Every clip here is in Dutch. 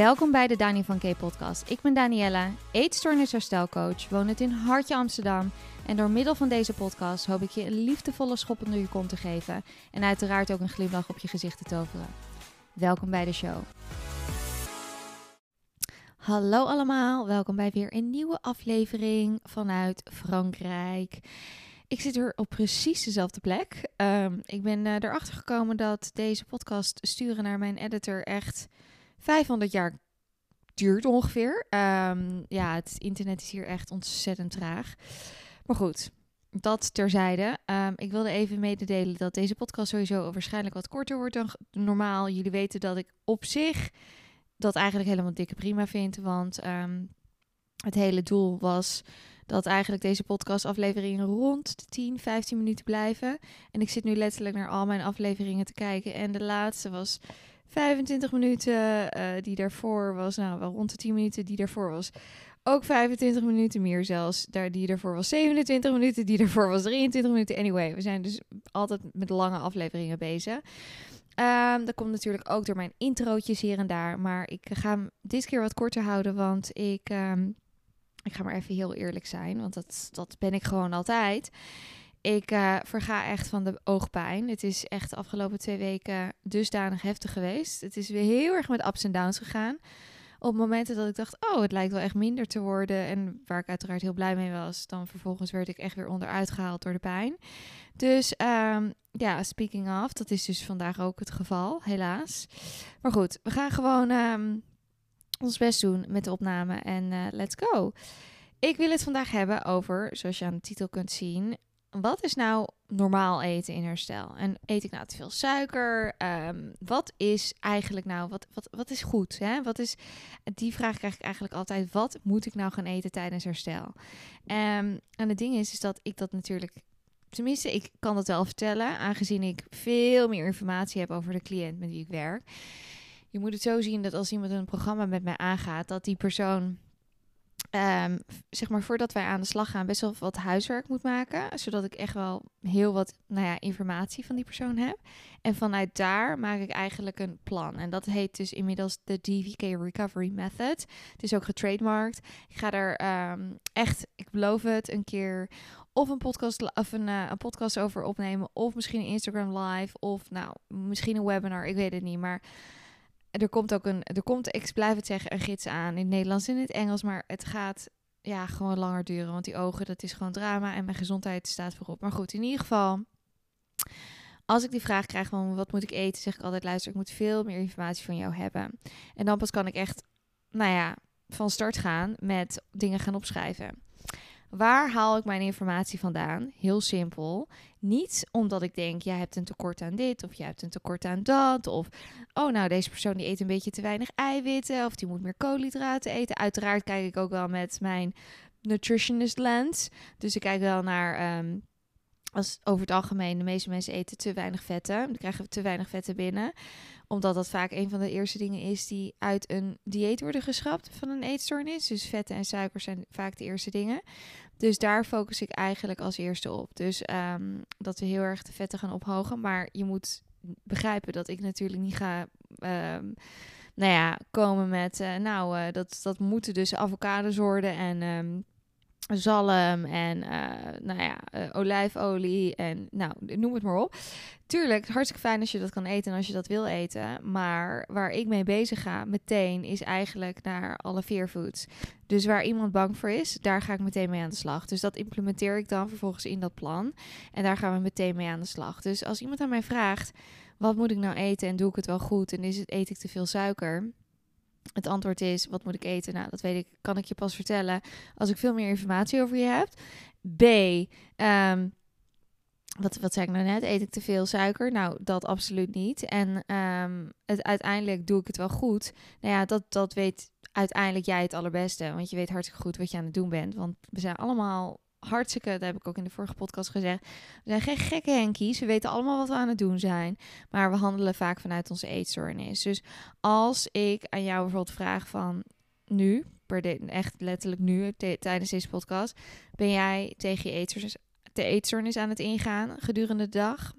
Welkom bij de Dani van K podcast. Ik ben Daniella, eetstoornisherstelcoach, woon het in Hartje Amsterdam. En door middel van deze podcast hoop ik je een liefdevolle schop onder je kont te geven. En uiteraard ook een glimlach op je gezicht te toveren. Welkom bij de show. Hallo allemaal, welkom bij weer een nieuwe aflevering vanuit Frankrijk. Ik zit er op precies dezelfde plek. Ehm, ik ben uh, erachter gekomen dat deze podcast sturen naar mijn editor echt 500 jaar duurt ongeveer. Um, ja, het internet is hier echt ontzettend traag. Maar goed, dat terzijde. Um, ik wilde even mededelen dat deze podcast sowieso waarschijnlijk wat korter wordt dan normaal. Jullie weten dat ik op zich dat eigenlijk helemaal dikke prima vind. Want um, het hele doel was dat eigenlijk deze podcastafleveringen rond de 10, 15 minuten blijven. En ik zit nu letterlijk naar al mijn afleveringen te kijken. En de laatste was 25 minuten. Uh, die daarvoor was, nou wel rond de 10 minuten. Die daarvoor was ook 25 minuten meer zelfs. Daar, die daarvoor was 27 minuten. Die daarvoor was 23 minuten. Anyway, we zijn dus altijd met lange afleveringen bezig. Um, dat komt natuurlijk ook door mijn introotjes hier en daar. Maar ik ga hem dit keer wat korter houden. Want ik, um, ik ga maar even heel eerlijk zijn. Want dat, dat ben ik gewoon altijd. Ik uh, verga echt van de oogpijn. Het is echt de afgelopen twee weken dusdanig heftig geweest. Het is weer heel erg met ups en downs gegaan. Op momenten dat ik dacht, oh, het lijkt wel echt minder te worden. En waar ik uiteraard heel blij mee was, dan vervolgens werd ik echt weer onderuit gehaald door de pijn. Dus um, ja, speaking of, dat is dus vandaag ook het geval, helaas. Maar goed, we gaan gewoon um, ons best doen met de opname en uh, let's go. Ik wil het vandaag hebben over, zoals je aan de titel kunt zien, wat is nou normaal eten in herstel? En eet ik nou te veel suiker? Um, wat is eigenlijk nou, wat, wat, wat is goed? Hè? Wat is, die vraag krijg ik eigenlijk altijd. Wat moet ik nou gaan eten tijdens herstel? Um, en het ding is, is dat ik dat natuurlijk, tenminste, ik kan dat wel vertellen, aangezien ik veel meer informatie heb over de cliënt met wie ik werk. Je moet het zo zien dat als iemand een programma met mij aangaat, dat die persoon Um, zeg maar voordat wij aan de slag gaan, best wel wat huiswerk moet maken. Zodat ik echt wel heel wat nou ja, informatie van die persoon heb. En vanuit daar maak ik eigenlijk een plan. En dat heet dus inmiddels de DVK Recovery Method. Het is ook getrademarkt. Ik ga er um, echt, ik beloof het, een keer of een podcast, of uh, een podcast over opnemen. Of misschien een Instagram live. Of nou, misschien een webinar. Ik weet het niet. Maar er komt ook een, er komt, ik blijf het zeggen, een gids aan in het Nederlands en in het Engels, maar het gaat ja, gewoon langer duren, want die ogen, dat is gewoon drama en mijn gezondheid staat voorop. Maar goed, in ieder geval, als ik die vraag krijg van wat moet ik eten, zeg ik altijd, luister, ik moet veel meer informatie van jou hebben. En dan pas kan ik echt, nou ja, van start gaan met dingen gaan opschrijven. Waar haal ik mijn informatie vandaan? Heel simpel. Niet omdat ik denk, jij hebt een tekort aan dit of jij hebt een tekort aan dat. Of, oh nou, deze persoon die eet een beetje te weinig eiwitten of die moet meer koolhydraten eten. Uiteraard kijk ik ook wel met mijn nutritionist lens. Dus ik kijk wel naar... Um, als over het algemeen de meeste mensen eten te weinig vetten. Dan krijgen we te weinig vetten binnen. Omdat dat vaak een van de eerste dingen is die uit een dieet worden geschrapt van een eetstoornis. Dus vetten en suikers zijn vaak de eerste dingen. Dus daar focus ik eigenlijk als eerste op. Dus um, dat we heel erg de vetten gaan ophogen. Maar je moet begrijpen dat ik natuurlijk niet ga. Um, nou ja, komen met. Uh, nou, uh, dat, dat moeten dus avocados worden en. Um, zalm en uh, nou ja, uh, olijfolie en nou, noem het maar op. Tuurlijk, hartstikke fijn als je dat kan eten en als je dat wil eten. Maar waar ik mee bezig ga meteen is eigenlijk naar alle veerfoods. Dus waar iemand bang voor is, daar ga ik meteen mee aan de slag. Dus dat implementeer ik dan vervolgens in dat plan. En daar gaan we meteen mee aan de slag. Dus als iemand aan mij vraagt, wat moet ik nou eten en doe ik het wel goed? En is het, eet ik te veel suiker? Het antwoord is, wat moet ik eten? Nou, dat weet ik, kan ik je pas vertellen als ik veel meer informatie over je heb. B, um, wat, wat zei ik nou net? Eet ik te veel suiker? Nou, dat absoluut niet. En um, het, uiteindelijk doe ik het wel goed. Nou ja, dat, dat weet uiteindelijk jij het allerbeste. Want je weet hartstikke goed wat je aan het doen bent. Want we zijn allemaal hartstikke, dat heb ik ook in de vorige podcast gezegd. We zijn geen gekke henkies. We weten allemaal wat we aan het doen zijn. Maar we handelen vaak vanuit onze eetstoornis. Dus als ik aan jou bijvoorbeeld vraag van nu, per echt letterlijk nu, tijdens deze podcast, ben jij tegen je eetstoornis, de eetstoornis aan het ingaan gedurende de dag?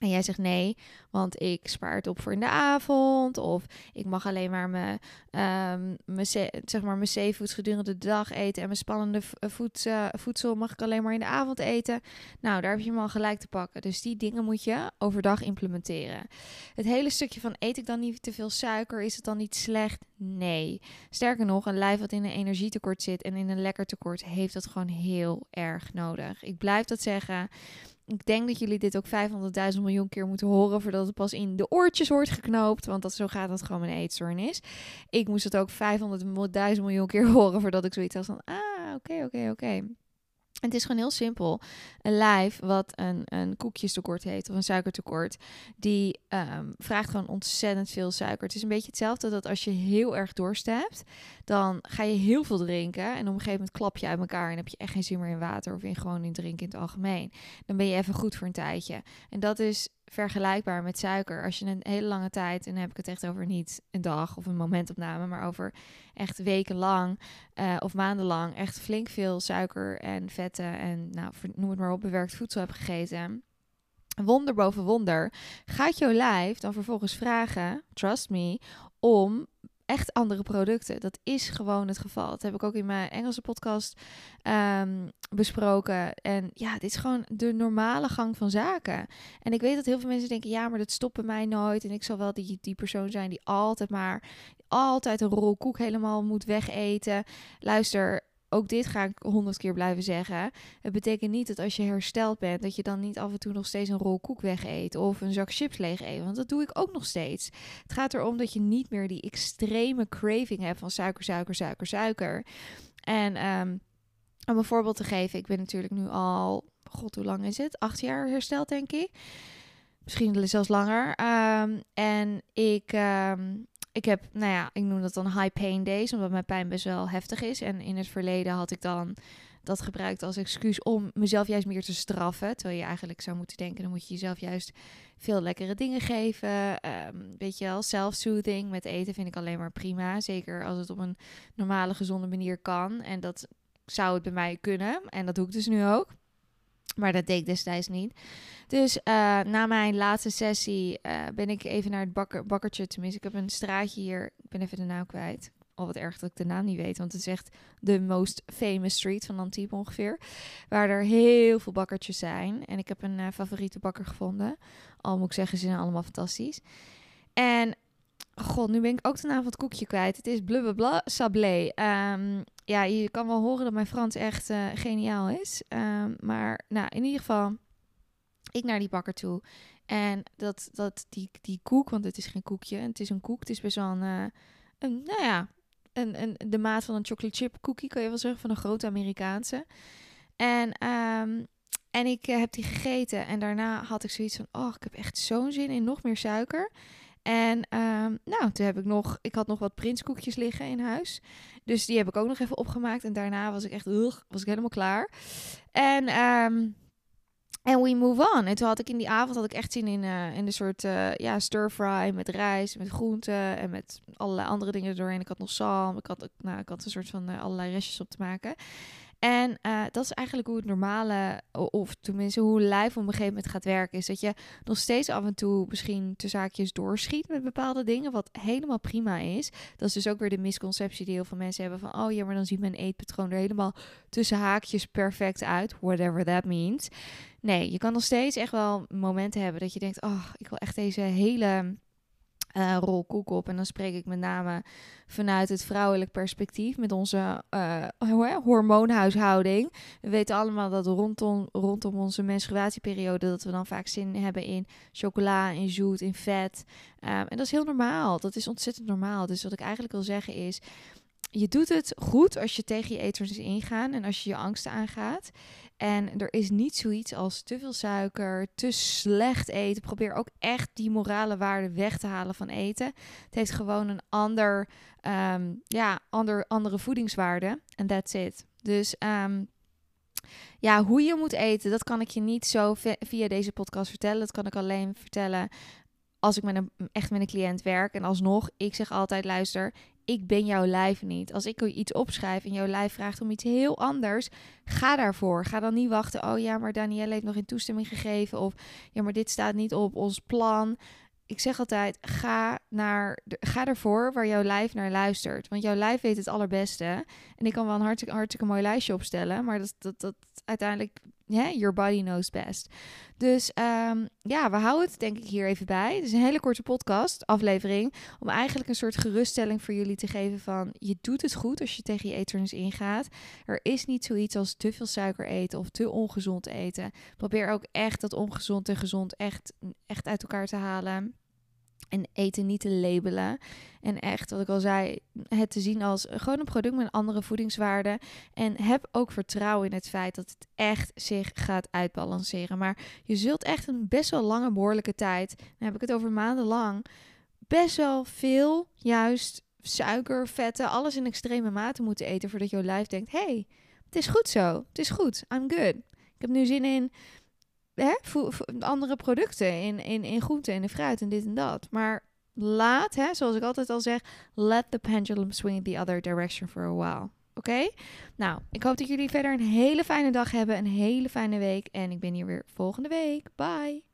En jij zegt nee, want ik spaar het op voor in de avond. Of ik mag alleen maar mijn, um, mijn, zeg maar mijn zeevoets gedurende de dag eten. En mijn spannende voedsel, voedsel mag ik alleen maar in de avond eten. Nou, daar heb je hem al gelijk te pakken. Dus die dingen moet je overdag implementeren. Het hele stukje van eet ik dan niet te veel suiker? Is het dan niet slecht? Nee. Sterker nog, een lijf wat in een energietekort zit en in een lekker tekort heeft dat gewoon heel erg nodig. Ik blijf dat zeggen. Ik denk dat jullie dit ook 500.000 miljoen keer moeten horen voordat het pas in de oortjes wordt geknoopt. Want dat, zo gaat dat gewoon met een eetstoornis. Ik moest het ook 500.000 miljoen keer horen voordat ik zoiets had van, ah, oké, oké, oké het is gewoon heel simpel. Een lijf wat een, een koekjestekort heeft of een suikertekort, die um, vraagt gewoon ontzettend veel suiker. Het is een beetje hetzelfde dat als je heel erg dorst dan ga je heel veel drinken en op een gegeven moment klap je uit elkaar en heb je echt geen zin meer in water of in gewoon in drinken in het algemeen. Dan ben je even goed voor een tijdje. En dat is vergelijkbaar met suiker. Als je een hele lange tijd, en dan heb ik het echt over niet een dag of een momentopname, maar over echt wekenlang uh, of maandenlang echt flink veel suiker en vetten en nou, noem het maar op, bewerkt voedsel hebt gegeten. Wonder boven wonder gaat jouw lijf dan vervolgens vragen, trust me, om echt andere producten. Dat is gewoon het geval. Dat heb ik ook in mijn Engelse podcast um, besproken. En ja, dit is gewoon de normale gang van zaken. En ik weet dat heel veel mensen denken: ja, maar dat stopt bij mij nooit. En ik zal wel die, die persoon zijn die altijd maar altijd een rol koek helemaal moet wegeten. Luister, ook dit ga ik honderd keer blijven zeggen. Het betekent niet dat als je hersteld bent, dat je dan niet af en toe nog steeds een rol koek weg eet of een zak chips leeg eet. Want dat doe ik ook nog steeds. Het gaat erom dat je niet meer die extreme craving hebt van suiker, suiker, suiker, suiker. En um, om een voorbeeld te geven, ik ben natuurlijk nu al, god, hoe lang is het? Acht jaar hersteld, denk ik. Misschien zelfs langer. Um, en ik. Um, ik heb, nou ja, ik noem dat dan high pain days, omdat mijn pijn best wel heftig is. En in het verleden had ik dan dat gebruikt als excuus om mezelf juist meer te straffen. Terwijl je eigenlijk zou moeten denken, dan moet je jezelf juist veel lekkere dingen geven. Um, weet je wel, self-soothing met eten vind ik alleen maar prima. Zeker als het op een normale, gezonde manier kan. En dat zou het bij mij kunnen. En dat doe ik dus nu ook. Maar dat deed ik destijds niet. Dus uh, na mijn laatste sessie uh, ben ik even naar het bakker, bakkertje. Tenminste, ik heb een straatje hier. Ik ben even de naam kwijt. Al wat erg dat ik de naam niet weet. Want het is echt de most famous street van Antibes ongeveer. Waar er heel veel bakkertjes zijn. En ik heb een uh, favoriete bakker gevonden. Al moet ik zeggen, ze zijn allemaal fantastisch. En God, nu ben ik ook de naam van het koekje kwijt. Het is blablabla sablé. Um, ja, je kan wel horen dat mijn Frans echt uh, geniaal is. Um, maar nou, in ieder geval, ik naar die bakker toe. En dat, dat die, die koek, want het is geen koekje, het is een koek. Het is best wel een, een nou ja, een, een, de maat van een chocolate chip cookie, kan je wel zeggen, van een grote Amerikaanse. En, um, en ik uh, heb die gegeten en daarna had ik zoiets van, oh, ik heb echt zo'n zin in nog meer suiker. En um, nou, toen heb ik nog, ik had nog wat prinskoekjes liggen in huis. Dus die heb ik ook nog even opgemaakt. En daarna was ik echt, ugh, was ik helemaal klaar. En um, en we move on. En toen had ik in die avond had ik echt zin in, uh, in een soort uh, ja, stir fry met rijst, met groenten en met allerlei andere dingen doorheen. Ik had nog zalm, ik had, nou, ik had een soort van uh, allerlei restjes op te maken. En uh, dat is eigenlijk hoe het normale, of tenminste hoe lijf op een gegeven moment gaat werken, is dat je nog steeds af en toe misschien te zaakjes doorschiet met bepaalde dingen, wat helemaal prima is. Dat is dus ook weer de misconceptie die heel veel mensen hebben van, oh ja, maar dan ziet mijn eetpatroon er helemaal tussen haakjes perfect uit, whatever that means. Nee, je kan nog steeds echt wel momenten hebben dat je denkt, oh, ik wil echt deze hele uh, rol koek op. En dan spreek ik met name vanuit het vrouwelijk perspectief met onze uh, hormoonhuishouding. We weten allemaal dat rondom, rondom onze menstruatieperiode dat we dan vaak zin hebben in chocola, in zoet, in vet. Um, en dat is heel normaal. Dat is ontzettend normaal. Dus wat ik eigenlijk wil zeggen is, je doet het goed als je tegen je eters ingaan en als je je angsten aangaat. En er is niet zoiets als te veel suiker, te slecht eten. Probeer ook echt die morale waarde weg te halen van eten. Het heeft gewoon een ander, um, ja, ander, andere voedingswaarde. En that's it. Dus um, ja, hoe je moet eten, dat kan ik je niet zo via deze podcast vertellen. Dat kan ik alleen vertellen als ik met een, echt met een cliënt werk. En alsnog, ik zeg altijd, luister, ik ben jouw lijf niet. Als ik iets opschrijf en jouw lijf vraagt om iets heel anders, ga daarvoor. Ga dan niet wachten. Oh ja, maar Danielle heeft nog geen toestemming gegeven. Of ja, maar dit staat niet op ons plan. Ik zeg altijd: ga, naar ga ervoor waar jouw lijf naar luistert. Want jouw lijf weet het allerbeste. En ik kan wel een hartstikke, hartstikke mooi lijstje opstellen. Maar dat, dat, dat uiteindelijk yeah, your body knows best. Dus um, ja, we houden het denk ik hier even bij. Het is een hele korte podcast, aflevering, om eigenlijk een soort geruststelling voor jullie te geven van je doet het goed als je tegen je eetstoornis ingaat. Er is niet zoiets als te veel suiker eten of te ongezond eten. Probeer ook echt dat ongezond en gezond echt, echt uit elkaar te halen. En eten niet te labelen. En echt, wat ik al zei, het te zien als gewoon een product met andere voedingswaarde. En heb ook vertrouwen in het feit dat het echt zich gaat uitbalanceren. Maar je zult echt een best wel lange, behoorlijke tijd, dan heb ik het over maandenlang, best wel veel juist suiker, vetten, alles in extreme mate moeten eten voordat jouw lijf denkt: hey, het is goed zo, het is goed, I'm good. Ik heb nu zin in hè, andere producten in, in, in groente en in fruit en dit en dat. Maar laat, hè, zoals ik altijd al zeg, let the pendulum swing the other direction for a while. Oké? Nou, ik hoop dat jullie verder een hele fijne dag hebben, een hele fijne week. En ik ben hier weer volgende week. Bye!